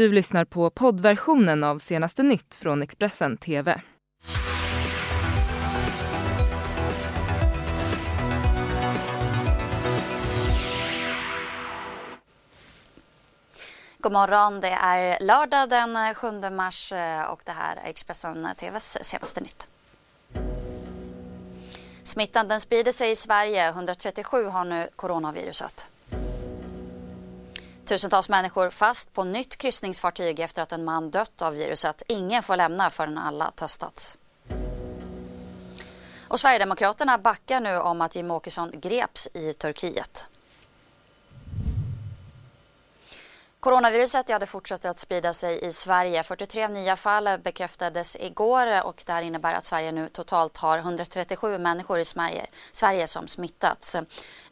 Du lyssnar på poddversionen av senaste nytt från Expressen TV. God morgon, det är lördag den 7 mars eh, och det här är Expressen TVs senaste nytt. Smittan den sprider sig i Sverige. 137 har nu coronaviruset. Tusentals människor fast på nytt kryssningsfartyg efter att en man dött av viruset. Ingen får lämna förrän alla testats. Och Sverigedemokraterna backar nu om att Jimmie Åkesson greps i Turkiet. Coronaviruset ja, det fortsätter att sprida sig i Sverige. 43 nya fall bekräftades igår och det här innebär att Sverige nu totalt har 137 människor i Sverige, Sverige som smittats.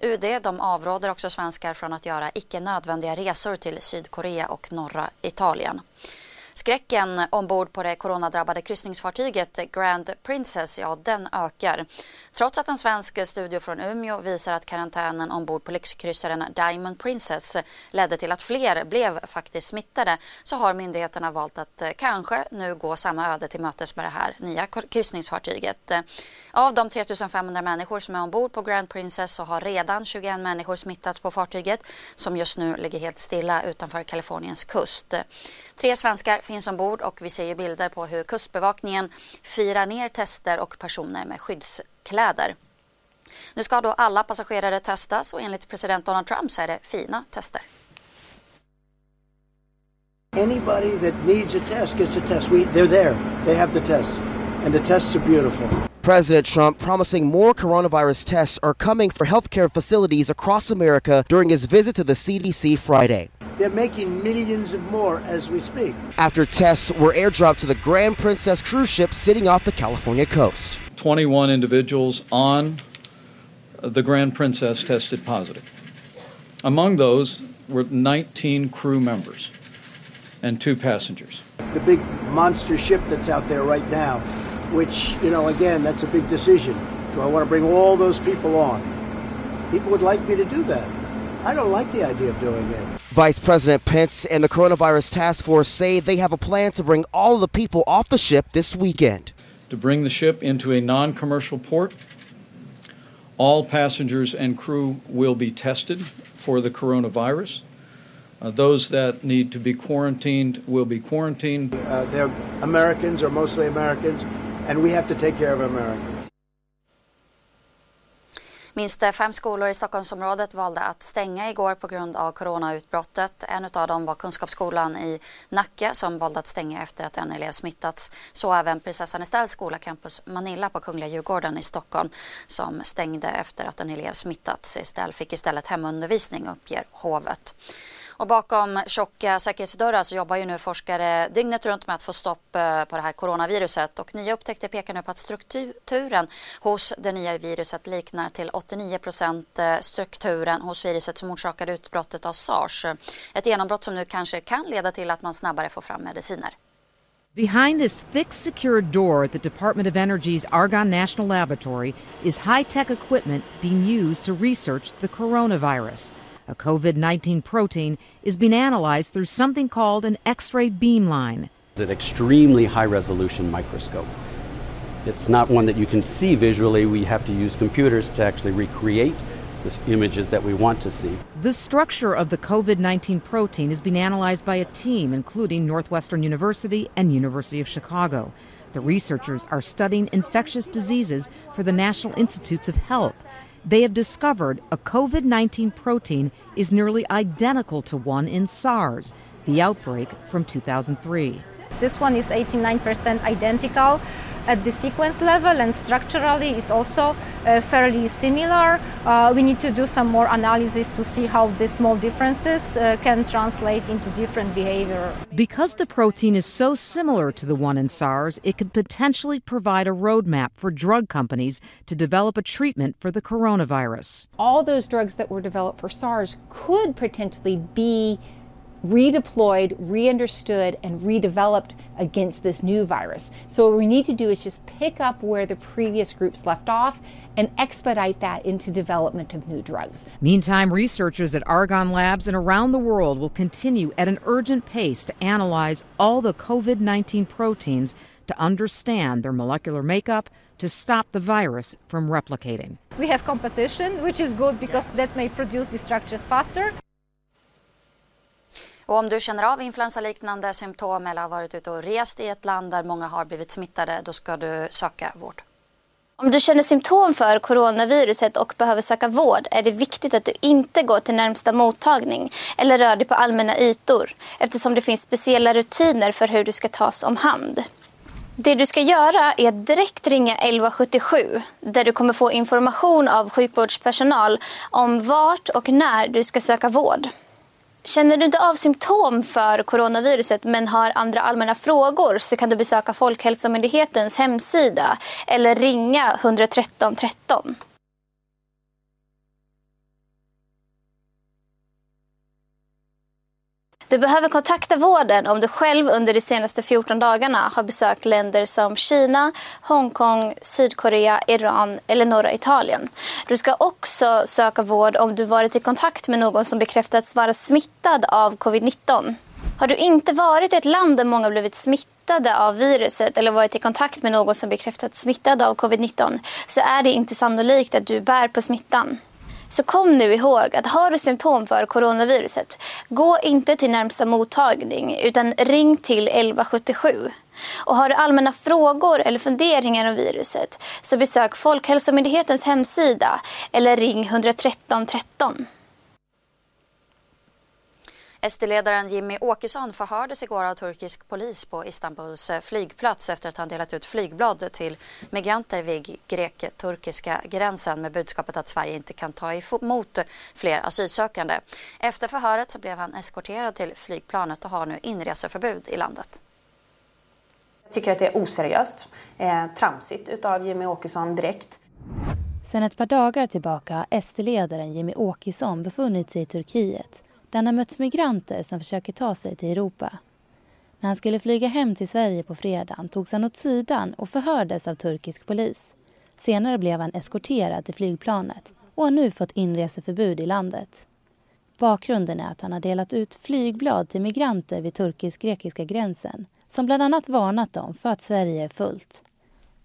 UD de avråder också svenskar från att göra icke nödvändiga resor till Sydkorea och norra Italien. Skräcken ombord på det coronadrabbade kryssningsfartyget Grand Princess, ja den ökar. Trots att en svensk studie från Umeå visar att karantänen ombord på lyxkryssaren Diamond Princess ledde till att fler blev faktiskt smittade så har myndigheterna valt att eh, kanske nu gå samma öde till mötes med det här nya kryssningsfartyget. Av de 3500 människor som är ombord på Grand Princess så har redan 21 människor smittats på fartyget som just nu ligger helt stilla utanför Kaliforniens kust. Tre svenskar finns ombord och vi ser ju bilder på hur Kustbevakningen firar ner tester och personer med skyddskläder. Nu ska då alla passagerare testas och enligt president Donald Trump så är det fina tester. Anybody that needs a test gets a test. We, they're there. They have the tests. And the tests are beautiful. President Trump promising more coronavirus tests are coming for healthcare facilities across America during his visit to the CDC Friday. They're making millions of more as we speak. After tests were airdropped to the Grand Princess cruise ship sitting off the California coast. 21 individuals on the Grand Princess tested positive. Among those were 19 crew members and two passengers. The big monster ship that's out there right now, which, you know, again, that's a big decision. Do I want to bring all those people on? People would like me to do that. I don't like the idea of doing it. Vice President Pence and the coronavirus task force say they have a plan to bring all of the people off the ship this weekend. To bring the ship into a non commercial port, all passengers and crew will be tested for the coronavirus. Uh, those that need to be quarantined will be quarantined. Uh, they're Americans or mostly Americans, and we have to take care of Americans. Minst fem skolor i Stockholmsområdet valde att stänga igår på grund av coronautbrottet. En av dem var Kunskapsskolan i Nacka som valde att stänga efter att en elev smittats. Så även Prinsessan Estelles skola, Campus Manilla på Kungliga Djurgården i Stockholm som stängde efter att en elev smittats. Estelle fick istället hemundervisning uppger hovet. Och bakom tjocka säkerhetsdörrar så jobbar ju nu forskare dygnet runt med att få stopp eh, på det här coronaviruset. Och nya upptäckter pekar nu på att strukturen hos det nya viruset liknar till 89 procent eh, strukturen hos viruset som orsakade utbrottet av sars. Ett genombrott som nu kanske kan leda till att man snabbare får fram mediciner. Behind this thick, secure door at the Department of Energy's Argonne National Laboratory is high tech equipment being used to research the coronavirus. A COVID 19 protein is being analyzed through something called an X ray beamline. It's an extremely high resolution microscope. It's not one that you can see visually. We have to use computers to actually recreate the images that we want to see. The structure of the COVID 19 protein is being analyzed by a team including Northwestern University and University of Chicago. The researchers are studying infectious diseases for the National Institutes of Health they have discovered a COVID 19 protein is nearly identical to one in SARS, the outbreak from 2003. This one is 89% identical at the sequence level and structurally is also uh, fairly similar. Uh, we need to do some more analysis to see how the small differences uh, can translate into different behavior. Because the protein is so similar to the one in SARS, it could potentially provide a roadmap for drug companies to develop a treatment for the coronavirus. All those drugs that were developed for SARS could potentially be redeployed, re understood, and redeveloped against this new virus. So, what we need to do is just pick up where the previous groups left off and expedite that into development of new drugs. Meantime, researchers at Argonne Labs and around the world will continue at an urgent pace to analyze all the COVID 19 proteins to understand their molecular makeup to stop the virus from replicating. We have competition, which is good because that may produce the structures faster. Och om du känner av influensaliknande symptom eller har varit ute och rest i ett land där många har blivit smittade, då ska du söka vård. Om du känner symptom för coronaviruset och behöver söka vård är det viktigt att du inte går till närmsta mottagning eller rör dig på allmänna ytor eftersom det finns speciella rutiner för hur du ska tas om hand. Det du ska göra är att direkt ringa 1177 där du kommer få information av sjukvårdspersonal om vart och när du ska söka vård. Känner du inte av symptom för coronaviruset men har andra allmänna frågor så kan du besöka Folkhälsomyndighetens hemsida eller ringa 113 13. Du behöver kontakta vården om du själv under de senaste 14 dagarna har besökt länder som Kina, Hongkong, Sydkorea, Iran eller norra Italien. Du ska också söka vård om du varit i kontakt med någon som bekräftats vara smittad av covid-19. Har du inte varit i ett land där många blivit smittade av viruset eller varit i kontakt med någon som bekräftats smittad av covid-19 så är det inte sannolikt att du bär på smittan. Så kom nu ihåg att har du symptom för coronaviruset, gå inte till närmsta mottagning utan ring till 1177. Och har du allmänna frågor eller funderingar om viruset så besök Folkhälsomyndighetens hemsida eller ring 113 13. SD-ledaren Jimmy Åkesson förhördes igår av turkisk polis på Istanbuls eh, flygplats efter att han delat ut flygblad till migranter vid grek-turkiska gränsen med budskapet att Sverige inte kan ta emot fler asylsökande. Efter förhöret så blev han eskorterad till flygplanet och har nu inreseförbud i landet. Jag tycker att det är oseriöst, eh, tramsigt utav Jimmy Åkesson direkt. Sedan ett par dagar tillbaka har SD-ledaren Jimmy Åkesson befunnit sig i Turkiet där han har mött migranter som försöker ta sig till Europa. När han skulle flyga hem till Sverige på fredagen togs han åt sidan och förhördes av turkisk polis. Senare blev han eskorterad till flygplanet och har nu fått inreseförbud i landet. Bakgrunden är att han har delat ut flygblad till migranter vid turkisk-grekiska gränsen som bland annat varnat dem för att Sverige är fullt.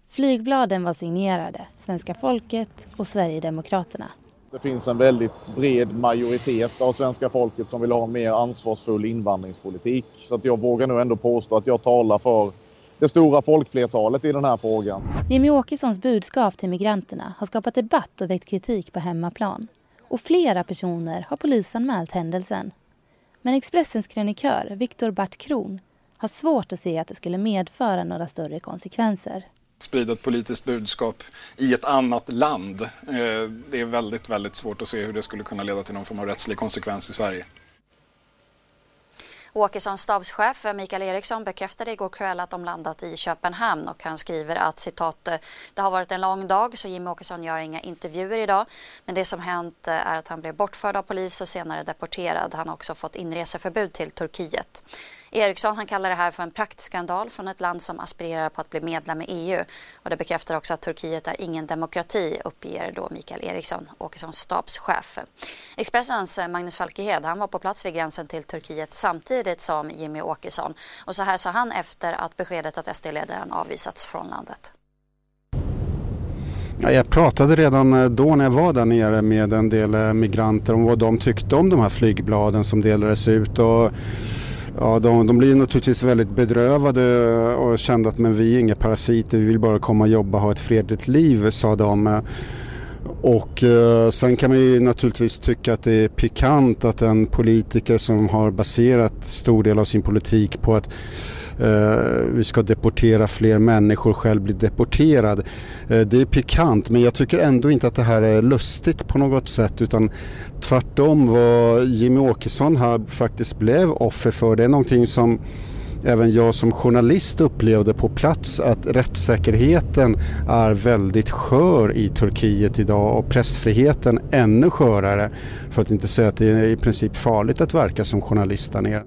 Flygbladen var signerade Svenska folket och Sverigedemokraterna. Det finns en väldigt bred majoritet av svenska folket som vill ha en mer ansvarsfull invandringspolitik. Så att jag vågar nog ändå påstå att jag talar för det stora folkflertalet i den här frågan. Jimmy Åkessons budskap till migranterna har skapat debatt och väckt kritik på hemmaplan. Och flera personer har polisanmält händelsen. Men Expressens krönikör Viktor Bart Kron har svårt att se att det skulle medföra några större konsekvenser sprida ett politiskt budskap i ett annat land. Eh, det är väldigt, väldigt svårt att se hur det skulle kunna leda till någon form av rättslig konsekvens i Sverige. Åkessons stabschef eh, Mikael Eriksson bekräftade igår kväll att de landat i Köpenhamn och han skriver att citat eh, det har varit en lång dag så Jimmy Åkesson gör inga intervjuer idag men det som hänt eh, är att han blev bortförd av polis och senare deporterad. Han har också fått inreseförbud till Turkiet. Eriksson han kallar det här för en praktskandal från ett land som aspirerar på att bli medlem i EU. Och det bekräftar också att Turkiet är ingen demokrati, uppger då Mikael Eriksson, Åkessons stabschef. Expressens eh, Magnus Falkehed han var på plats vid gränsen till Turkiet samtidigt som Jimmy Åkesson. Och så här sa han efter att beskedet att SD-ledaren avvisats från landet. Ja, jag pratade redan eh, då när jag var där nere med en del eh, migranter om vad de tyckte om de här flygbladen som delades ut. Och Ja, de, de blir naturligtvis väldigt bedrövade och kände att men vi är inga parasiter, vi vill bara komma och jobba och ha ett fredligt liv, sa de. Och eh, sen kan man ju naturligtvis tycka att det är pikant att en politiker som har baserat stor del av sin politik på att Eh, vi ska deportera fler människor, själv bli deporterad. Eh, det är pikant men jag tycker ändå inte att det här är lustigt på något sätt utan tvärtom vad Jimmy Åkesson här faktiskt blev offer för. Det är någonting som även jag som journalist upplevde på plats att rättssäkerheten är väldigt skör i Turkiet idag och pressfriheten ännu skörare. För att inte säga att det är i princip farligt att verka som journalist där nere.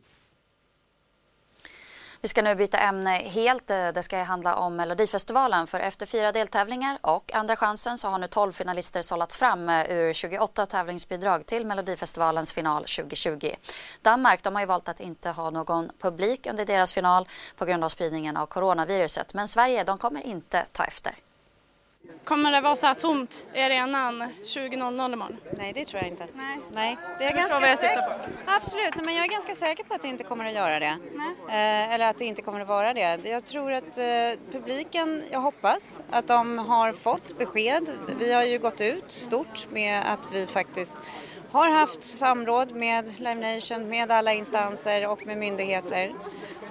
Vi ska nu byta ämne helt. Eh, det ska handla om Melodifestivalen för efter fyra deltävlingar och Andra chansen så har nu 12 finalister sållats fram eh, ur 28 tävlingsbidrag till Melodifestivalens final 2020. Danmark de har ju valt att inte ha någon publik under deras final på grund av spridningen av coronaviruset men Sverige de kommer inte ta efter. Kommer det vara så här tomt i arenan 20.00 imorgon? Nej, det tror jag inte. Nej. Nej. Det är Jag förstår vad jag syftar på. Absolut, men jag är ganska säker på att det inte kommer att göra det. Eh, eller att det inte kommer att vara det. Jag tror att eh, publiken, jag hoppas att de har fått besked. Vi har ju gått ut stort med att vi faktiskt har haft samråd med Live Nation, med alla instanser och med myndigheter.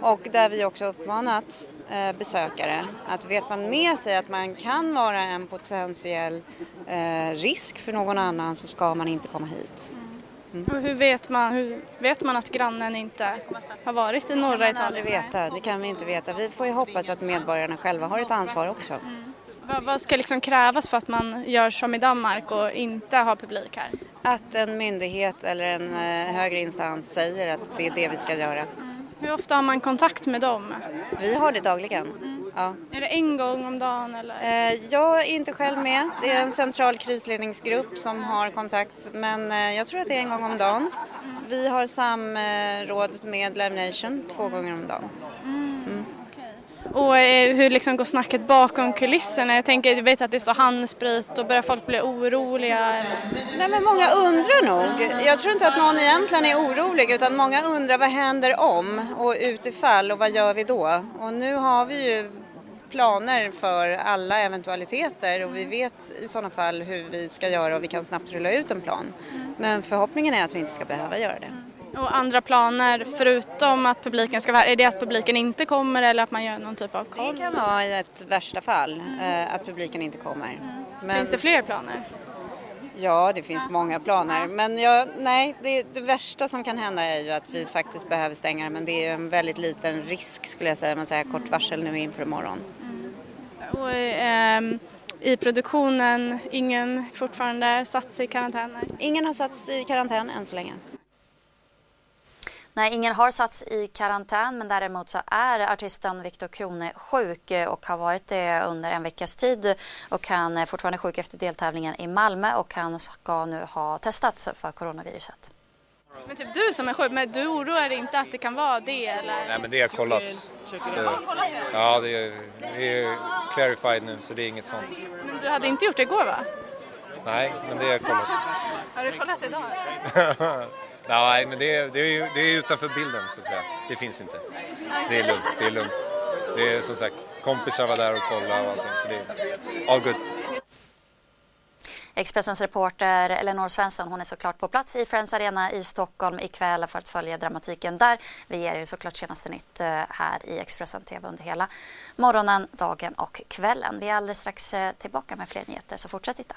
Och där vi också uppmanat eh, besökare att vet man med sig att man kan vara en potentiell eh, risk för någon annan så ska man inte komma hit. Och hur, vet man, hur vet man att grannen inte har varit i norra Det kan Italien? aldrig veta, det kan vi inte veta. Vi får ju hoppas att medborgarna själva har ett ansvar också. Vad, vad ska liksom krävas för att man gör som i Danmark och inte har publik här? Att en myndighet eller en eh, högre instans säger att det är det vi ska göra. Hur ofta har man kontakt med dem? Vi har det dagligen. Ja. Är det en gång om dagen eller? Eh, Jag är inte själv med. Det är en central krisledningsgrupp som har kontakt men eh, jag tror att det är en gång om dagen. Vi har samråd med Live Nation två gånger om dagen. Och eh, hur liksom går snacket bakom kulisserna? Jag tänker, jag vet att det står handsprit och börjar folk bli oroliga? Nej men många undrar nog. Jag tror inte att någon egentligen är orolig utan många undrar vad händer om och utifall och vad gör vi då? Och nu har vi ju planer för alla eventualiteter och vi vet i sådana fall hur vi ska göra och vi kan snabbt rulla ut en plan. Men förhoppningen är att vi inte ska behöva göra det. Och andra planer förutom att publiken ska vara här, är det att publiken inte kommer eller att man gör någon typ av koll? Det kan vara i ett värsta fall eh, att publiken inte kommer. Men- Finns det fler planer? Ja, det finns många planer. Men jag, nej, det, det värsta som kan hända är ju att vi faktiskt behöver stänga. Men det är en väldigt liten risk skulle jag säga med så här kort varsel nu inför imorgon. Och ehm, i produktionen, ingen fortfarande satt sig i karantän? Nej. Ingen har satts i karantän än så länge. Nej, ingen har satts i karantän men däremot så är artisten Viktor Krone sjuk och har varit det under en veckas tid och han är fortfarande sjuk efter deltävlingen i Malmö och han ska nu ha testats för coronaviruset. Men typ du som är sjuk, men du oroar dig inte att det kan vara det eller? Nej men det har kollat. Så, ja, det är, det är clarified nu så det är inget sånt. Men du hade inte gjort det igår va? Nej, men det har kollat. Har du kollat idag? Nej, men det är, det, är, det är utanför bilden så att säga. Det finns inte. Det är lugnt. Det är lugnt. Det är som sagt, kompisar var där och kollade och allting så det är all good. Expressens reporter Elinor Svensson hon är såklart på plats i Friends Arena i Stockholm ikväll för att följa dramatiken där. Vi ger er såklart senaste nytt eh, här i Expressen TV under hela morgonen, dagen och kvällen. Vi är alldeles strax eh, tillbaka med fler nyheter så fortsätt titta.